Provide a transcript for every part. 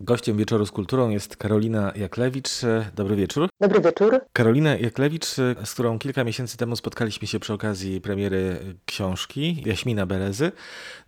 Gościem wieczoru z kulturą jest Karolina Jaklewicz. Dobry wieczór. Dobry wieczór. Karolina Jaklewicz, z którą kilka miesięcy temu spotkaliśmy się przy okazji premiery książki Jaśmina Berezy.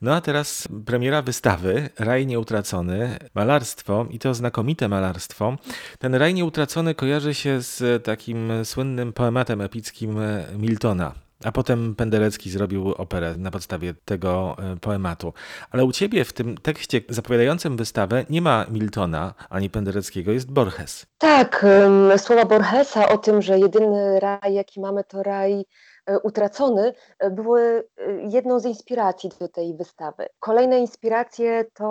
No a teraz premiera wystawy Raj Nieutracony, malarstwo i to znakomite malarstwo. Ten Raj Nieutracony kojarzy się z takim słynnym poematem epickim Miltona. A potem Penderecki zrobił operę na podstawie tego e, poematu. Ale u ciebie w tym tekście zapowiadającym wystawę nie ma Miltona ani Pendereckiego, jest Borges. Tak, słowa Borgesa o tym, że jedyny raj, jaki mamy, to raj utracony, e, były e, jedną z inspiracji do tej wystawy. Kolejne inspiracje to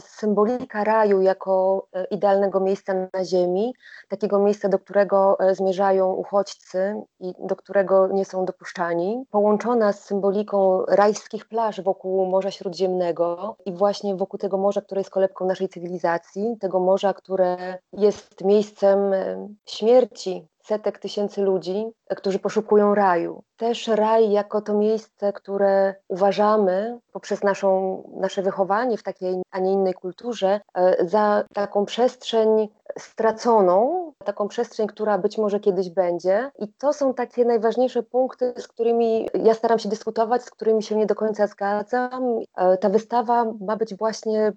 symbolika raju jako idealnego miejsca na Ziemi, takiego miejsca, do którego zmierzają uchodźcy i do którego nie są dopuszczani, połączona z symboliką rajskich plaż wokół Morza Śródziemnego i właśnie wokół tego morza, które jest kolebką naszej cywilizacji, tego morza, które jest miejscem śmierci, setek tysięcy ludzi, którzy poszukują raju. Też raj jako to miejsce, które uważamy poprzez naszą, nasze wychowanie w takiej, a nie innej kulturze e, za taką przestrzeń straconą, taką przestrzeń, która być może kiedyś będzie. I to są takie najważniejsze punkty, z którymi ja staram się dyskutować, z którymi się nie do końca zgadzam. E, ta wystawa ma być właśnie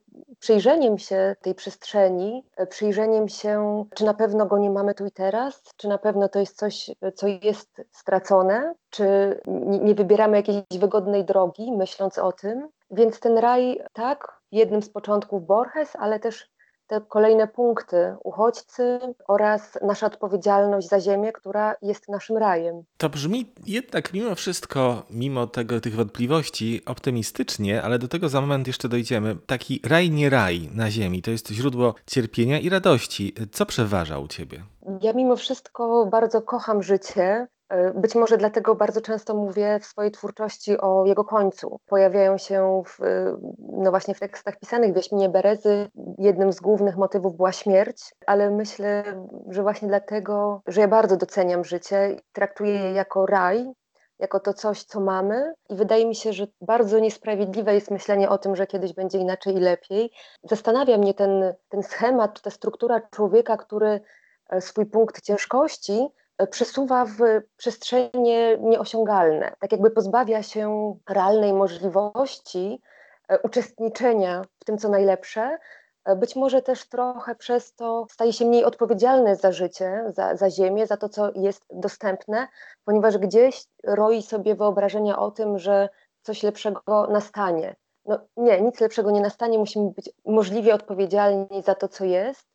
przyjrzeniem się tej przestrzeni, e, przyjrzeniem się, czy na pewno go nie mamy tu i teraz, czy na pewno to jest coś, co jest stracone, czy nie wybieramy jakiejś wygodnej drogi, myśląc o tym. Więc ten raj, tak, jednym z początków Borges, ale też te kolejne punkty, uchodźcy oraz nasza odpowiedzialność za ziemię, która jest naszym rajem. To brzmi jednak mimo wszystko, mimo tego, tych wątpliwości, optymistycznie, ale do tego za moment jeszcze dojdziemy. Taki raj nie raj na ziemi, to jest źródło cierpienia i radości. Co przeważa u ciebie? Ja mimo wszystko bardzo kocham życie być może dlatego bardzo często mówię w swojej twórczości o jego końcu. Pojawiają się w, e, no właśnie w tekstach pisanych w Jaśminie Berezy. Jednym z głównych motywów była śmierć, ale myślę, że właśnie dlatego, że ja bardzo doceniam życie, traktuję je jako raj, jako to coś, co mamy. I wydaje mi się, że bardzo niesprawiedliwe jest myślenie o tym, że kiedyś będzie inaczej i lepiej. Zastanawia mnie ten, ten schemat, ta struktura człowieka, który e, swój punkt ciężkości przesuwa w przestrzenie nieosiągalne, tak jakby pozbawia się realnej możliwości e, uczestniczenia w tym, co najlepsze. E, być może też trochę przez to staje się mniej odpowiedzialny za życie, za, za ziemię, za to, co jest dostępne, ponieważ gdzieś roi sobie wyobrażenia o tym, że coś lepszego nastanie. No nie, nic lepszego nie nastanie, musimy być możliwie odpowiedzialni za to, co jest E,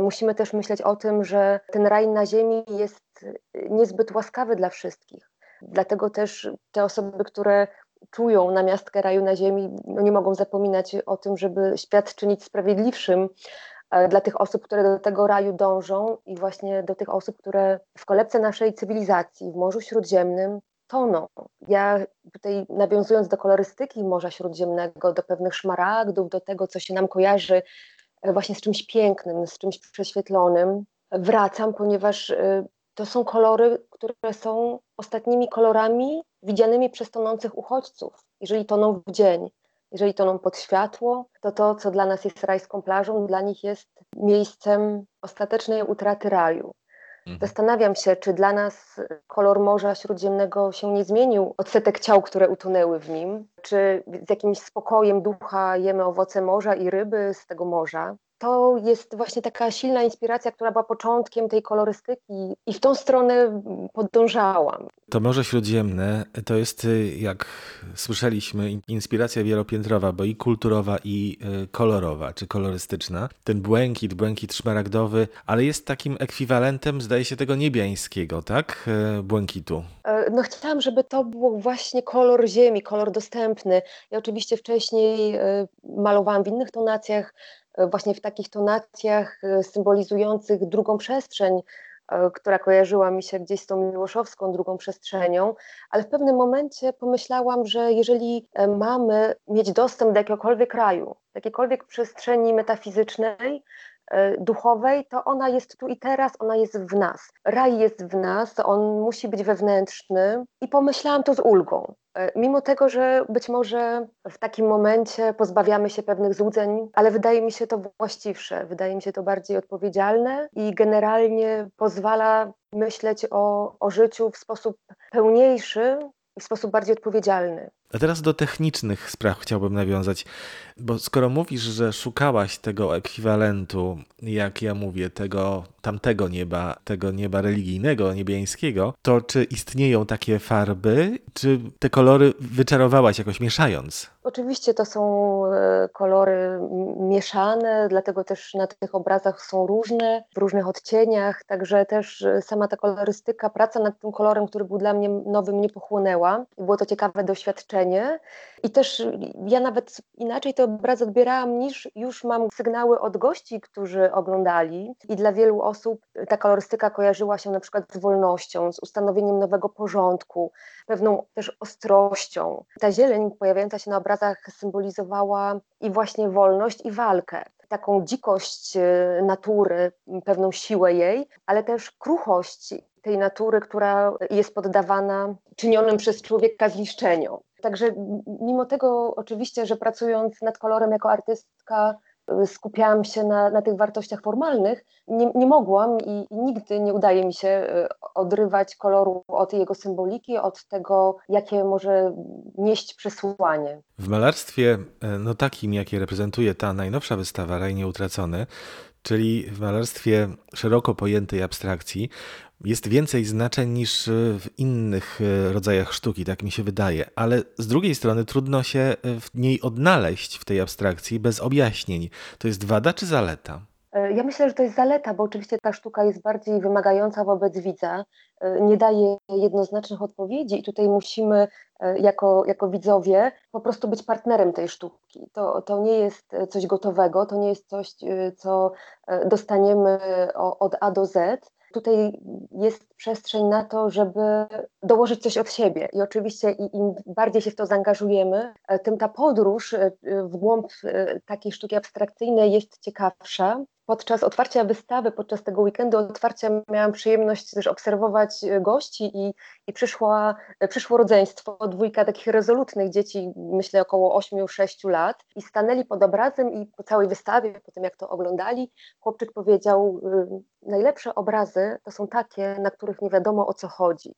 musimy też myśleć o tym, że ten raj na ziemi jest niezbyt łaskawy dla wszystkich. Dlatego też te osoby, które czują namiastkę raju na ziemi, no nie mogą zapominać o tym, żeby świat czynić sprawiedliwszym e, dla tych osób, które do tego raju dążą i właśnie do tych osób, które w kolebce naszej cywilizacji, w Morzu Śródziemnym toną. Ja tutaj nawiązując do kolorystyki Morza Śródziemnego, do pewnych szmaragdów, do tego, co się nam kojarzy E, właśnie z czymś pięknym, z czymś prześwietlonym. Wracam, ponieważ e, to są kolory, które są ostatnimi kolorami widzianymi przez tonących uchodźców, jeżeli toną w dzień. Jeżeli toną pod światło, to to, co dla nas jest rajską plażą, dla nich jest miejscem ostatecznej utraty raju. Mhm. Zastanawiam się, czy dla nas kolor Morza Śródziemnego się nie zmienił od setek ciał, które utonęły w nim, czy z jakimś spokojem ducha jemy owoce morza i ryby z tego morza, to jest właśnie taka silna inspiracja, która była początkiem tej kolorystyki i w tą stronę podążałam. To Morze Śródziemne to jest, y, jak słyszeliśmy, inspiracja wielopiętrowa, bo i kulturowa, i y, kolorowa, czy kolorystyczna. Ten błękit, błękit szmaragdowy, ale jest takim ekwiwalentem, zdaje się, tego niebiańskiego, tak? Y, błękitu. E, no chciałam, żeby to był właśnie kolor ziemi, kolor dostępny. Ja oczywiście wcześniej malowałam w innych tonacjach, właśnie w takich tonacjach e, symbolizujących drugą przestrzeń, e, która kojarzyła mi się gdzieś z tą miłoszowską drugą przestrzenią, ale w pewnym momencie pomyślałam, że jeżeli mamy mieć dostęp do jakiegokolwiek kraju, do jakiejkolwiek przestrzeni metafizycznej, e, duchowej, to ona jest tu i teraz, ona jest w nas. Raj jest w nas, on musi być wewnętrzny i pomyślałam to z ulgą. E, mimo tego, że być może w takim momencie pozbawiamy się pewnych złudzeń, ale wydaje mi się to właściwsze, wydaje mi się to bardziej odpowiedzialne i generalnie pozwala myśleć o, o życiu w sposób pełniejszy i w sposób bardziej odpowiedzialny. A teraz do technicznych spraw chciałbym nawiązać, bo skoro mówisz, że szukałaś tego ekwiwalentu, jak ja mówię, tego tamtego nieba, tego nieba religijnego, niebiańskiego, to czy istnieją takie farby, czy te kolory wyczarowałaś jakoś mieszając? Oczywiście to są e, kolory mieszane, dlatego też na tych obrazach są różne, w różnych odcieniach, także też e, sama ta kolorystyka, praca nad tym kolorem, który był dla mnie nowy, mnie pochłonęła. Było to ciekawe doświadczenie. I też ja nawet inaczej te obrazy odbierałam niż już mam sygnały od gości, którzy oglądali. I dla wielu osób ta kolorystyka kojarzyła się na przykład z wolnością, z ustanowieniem nowego porządku, pewną też ostrością. Ta zieleń pojawiająca się na obrazach symbolizowała i właśnie wolność, i walkę taką dzikość e, natury, pewną siłę jej, ale też kruchość tej natury, która jest poddawana czynionym przez człowieka zniszczeniom. Także mimo tego oczywiście, że pracując nad kolorem jako artystka y, skupiałam się na, na tych wartościach formalnych, nie, nie mogłam i, nigdy nie udaje mi się y, odrywać koloru od jego symboliki, od tego, jakie może nieść przesłanie. W malarstwie, e, no takim, jakie reprezentuje ta najnowsza wystawa Raj Nieutracony, czyli w malarstwie szeroko pojętej abstrakcji, jest więcej znaczeń niż e, w innych e, rodzajach sztuki, tak mi się wydaje, ale z drugiej strony trudno się e, w niej odnaleźć w tej abstrakcji bez objaśnień. To jest wada czy zaleta? Ja myślę, że to jest zaleta, bo oczywiście ta sztuka jest bardziej wymagająca wobec widza, nie daje jednoznacznych odpowiedzi i tutaj musimy jako, jako widzowie po prostu być partnerem tej sztuki. To, to nie jest coś gotowego, to nie jest coś, co dostaniemy od A do Z, Tutaj jest przestrzeń na to, żeby dołożyć coś od siebie. I oczywiście im bardziej się w to zaangażujemy, e, tym ta podróż e, w głąb e, takiej sztuki abstrakcyjnej jest ciekawsza, podczas otwarcia wystawy, podczas tego weekendu otwarcia miałam przyjemność też obserwować e, gości i, i przyszła, e, przyszło rodzeństwo, dwójka takich rezolutnych dzieci, myślę około 8-6 lat i stanęli pod obrazem i po całej wystawie, po tym jak to oglądali, chłopczyk powiedział, y, najlepsze obrazy to są takie, na których nie wiadomo o co chodzi.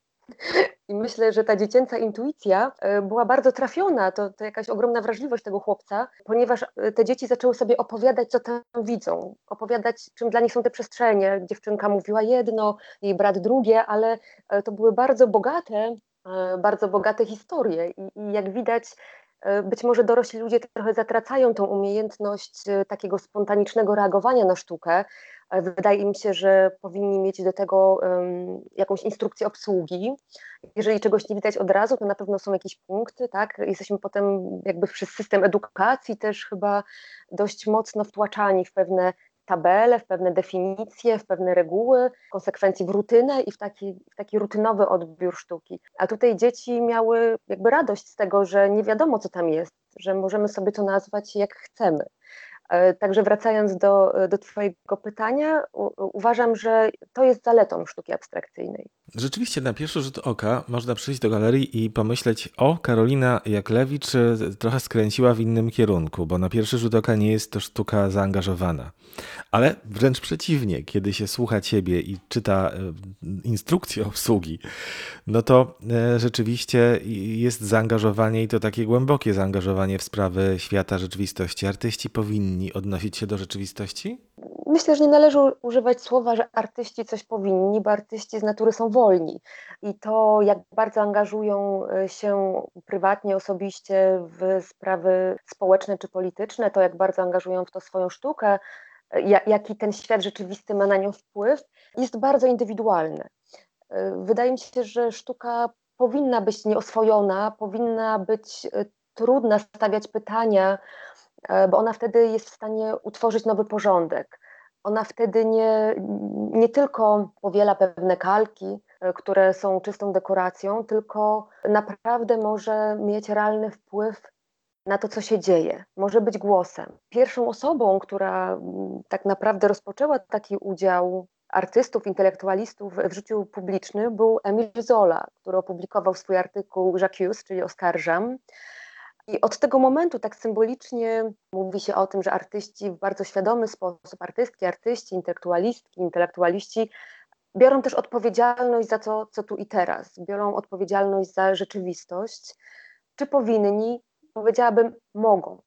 I myślę, że ta dziecięca intuicja e, była bardzo trafiona. To, to jakaś ogromna wrażliwość tego chłopca, ponieważ e, te dzieci zaczęły sobie opowiadać, co tam widzą, opowiadać, czym dla nich są te przestrzenie. Dziewczynka mówiła jedno, jej brat drugie, ale e, to były bardzo bogate, bardzo bogate historie. I, i jak widać, być może dorośli ludzie trochę zatracają tą umiejętność takiego spontanicznego reagowania na sztukę, Wydaje mi się, że powinni mieć do tego jakąś instrukcję obsługi. Jeżeli czegoś nie widać od razu, to na pewno są jakieś punkty, tak? Jesteśmy potem jakby przez system edukacji też chyba dość mocno wtłaczani w pewne tabele, w pewne definicje, w pewne reguły, konsekwencji w rutynę i w taki, w taki rutynowy odbiór sztuki. A tutaj dzieci miały jakby radość z tego, że nie wiadomo, co tam jest, że możemy sobie to nazwać jak chcemy. E, także wracając do, do Twojego pytania, u, uważam, że to jest zaletą sztuki abstrakcyjnej. Rzeczywiście na pierwszy rzut oka można przyjść do galerii i pomyśleć, o, Karolina Jaklewicz e, trochę skręciła w innym kierunku, bo na pierwszy rzut oka nie jest to sztuka zaangażowana. Ale wręcz przeciwnie, kiedy się słucha ciebie i czyta e, instrukcję obsługi, no to rzeczywiście jest zaangażowanie i to takie głębokie zaangażowanie w sprawy świata rzeczywistości. Artyści powinni powinni odnosić się do rzeczywistości? Myślę, że nie należy używać słowa, że artyści coś powinni, bo artyści z natury są wolni. I to, jak bardzo angażują e, się prywatnie, osobiście w sprawy społeczne czy polityczne, to jak bardzo angażują w to swoją sztukę, e, jaki ten świat rzeczywisty ma na nią wpływ, jest bardzo indywidualne. E, wydaje mi się, że sztuka powinna być nieoswojona, powinna być trudna stawiać pytania bo ona wtedy jest w stanie utworzyć nowy porządek. Ona wtedy nie, nie tylko powiela pewne kalki, e, które są czystą dekoracją, tylko naprawdę może mieć realny wpływ na to, co się dzieje, może być głosem. Pierwszą osobą, która mm, tak naprawdę rozpoczęła taki udział artystów, intelektualistów w życiu publicznym był Emil Zola, który opublikował swój artykuł J'accuse, czyli oskarżam. I od tego momentu tak symbolicznie mówi się o tym, że artyści w bardzo świadomy sposób, artystki, artyści, intelektualistki, intelektualiści biorą też odpowiedzialność za to, co tu i teraz, biorą odpowiedzialność za rzeczywistość. Czy powinni? Powiedziałabym, mogą.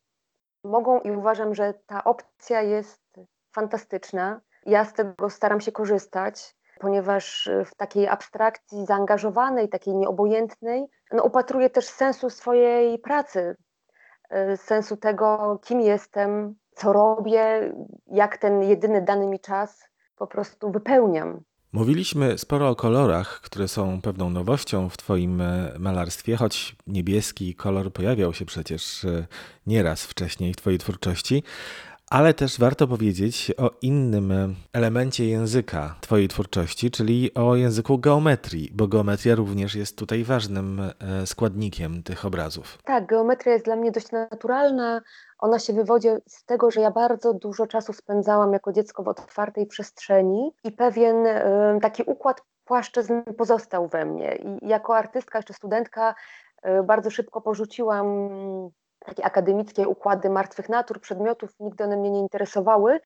Mogą i uważam, że ta opcja jest fantastyczna. Ja z tego staram się korzystać, ponieważ w takiej abstrakcji zaangażowanej, takiej nieobojętnej, no, upatruję też sensu swojej pracy, y, sensu tego, kim jestem, co robię, jak ten jedyny dany mi czas po prostu wypełniam. Mówiliśmy sporo o kolorach, które są pewną nowością w Twoim e, malarstwie, choć niebieski kolor pojawiał się przecież e, nieraz wcześniej w Twojej twórczości. Ale też warto powiedzieć o innym e, elemencie języka Twojej twórczości, czyli o języku geometrii, bo geometria również jest tutaj ważnym składnikiem tych obrazów. Tak, geometria jest dla mnie dość naturalna. Ona się wywodzi z tego, że ja bardzo dużo czasu spędzałam jako dziecko w otwartej przestrzeni i pewien taki układ płaszczyzn pozostał we mnie. I jako artystka, jeszcze studentka, y, bardzo szybko porzuciłam takie akademickie układy martwych natur, przedmiotów, nigdy one mnie nie interesowały.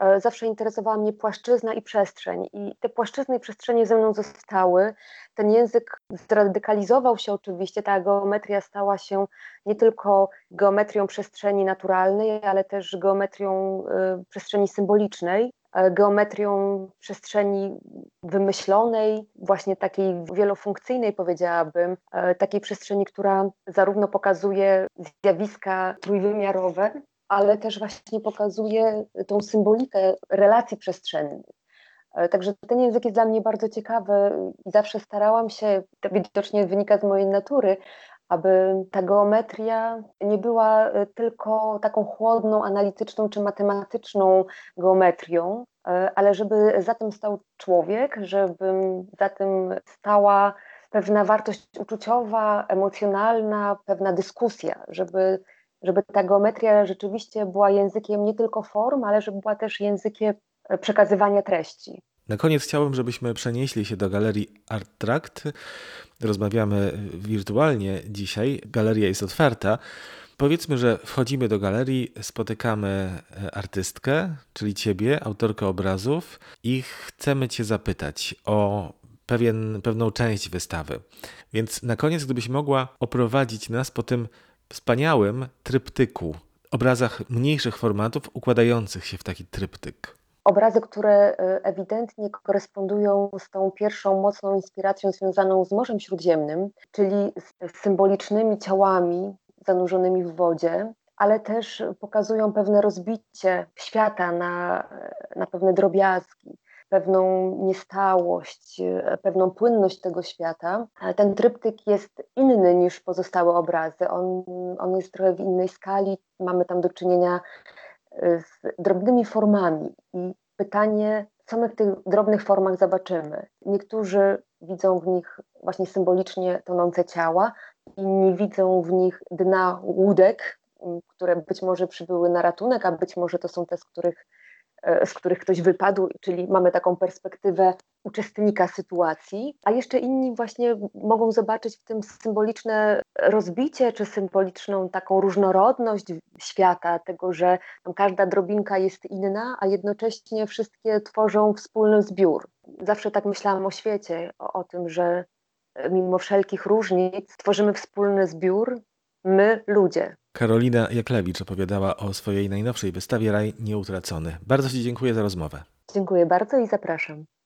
E, zawsze interesowała mnie płaszczyzna i przestrzeń. I te płaszczyzny i przestrzenie ze mną zostały. Ten język zradykalizował się oczywiście, ta geometria stała się nie tylko geometrią przestrzeni naturalnej, ale też geometrią y, przestrzeni symbolicznej, e, geometrią przestrzeni wymyślonej, właśnie takiej wielofunkcyjnej, powiedziałabym, e, takiej przestrzeni, która zarówno pokazuje zjawiska trójwymiarowe, ale też właśnie pokazuje tą symbolikę relacji przestrzennych. E, także ten język jest dla mnie bardzo ciekawy i zawsze starałam się, to widocznie wynika z mojej natury, aby ta geometria nie była e, tylko taką chłodną, analityczną czy matematyczną geometrią, e, ale żeby za tym stał człowiek, żeby za tym stała pewna wartość uczuciowa, emocjonalna, pewna dyskusja, żeby żeby ta geometria rzeczywiście była językiem nie tylko form, ale żeby była też językiem e, przekazywania treści. Na koniec chciałbym, żebyśmy przenieśli się do galerii Art Tract. Rozmawiamy wirtualnie dzisiaj. Galeria jest otwarta. Powiedzmy, że wchodzimy do galerii, spotykamy e, artystkę, czyli ciebie, autorkę obrazów, i chcemy cię zapytać o pewien, pewną część wystawy. Więc na koniec, gdybyś mogła oprowadzić nas po tym wspaniałym tryptyku, obrazach mniejszych formatów układających się w taki tryptyk. Obrazy, które e, ewidentnie korespondują z tą pierwszą mocną inspiracją związaną z Morzem Śródziemnym, czyli z symbolicznymi ciałami zanurzonymi w wodzie, ale też pokazują pewne rozbicie świata na, na pewne drobiazgi pewną niestałość, e, pewną płynność tego świata. Ten tryptyk jest inny niż pozostałe obrazy. On, on jest trochę w innej skali. Mamy tam do czynienia z drobnymi formami i pytanie, co my w tych drobnych formach zobaczymy. Niektórzy widzą w nich właśnie symbolicznie tonące ciała, inni widzą w nich dna łódek, które być może przybyły na ratunek, a być może to są te, z których E, z których ktoś wypadł, czyli mamy taką perspektywę uczestnika sytuacji, a jeszcze inni właśnie mogą zobaczyć w tym symboliczne rozbicie, czy symboliczną taką różnorodność świata, tego, że każda drobinka jest inna, a jednocześnie wszystkie tworzą wspólny zbiór. Zawsze tak myślałam o świecie, o, o tym, że mimo wszelkich różnic tworzymy wspólny zbiór, my ludzie. Karolina Jaklewicz opowiadała o swojej najnowszej wystawie Raj Nieutracony. Bardzo Ci dziękuję za rozmowę. Dziękuję bardzo i zapraszam.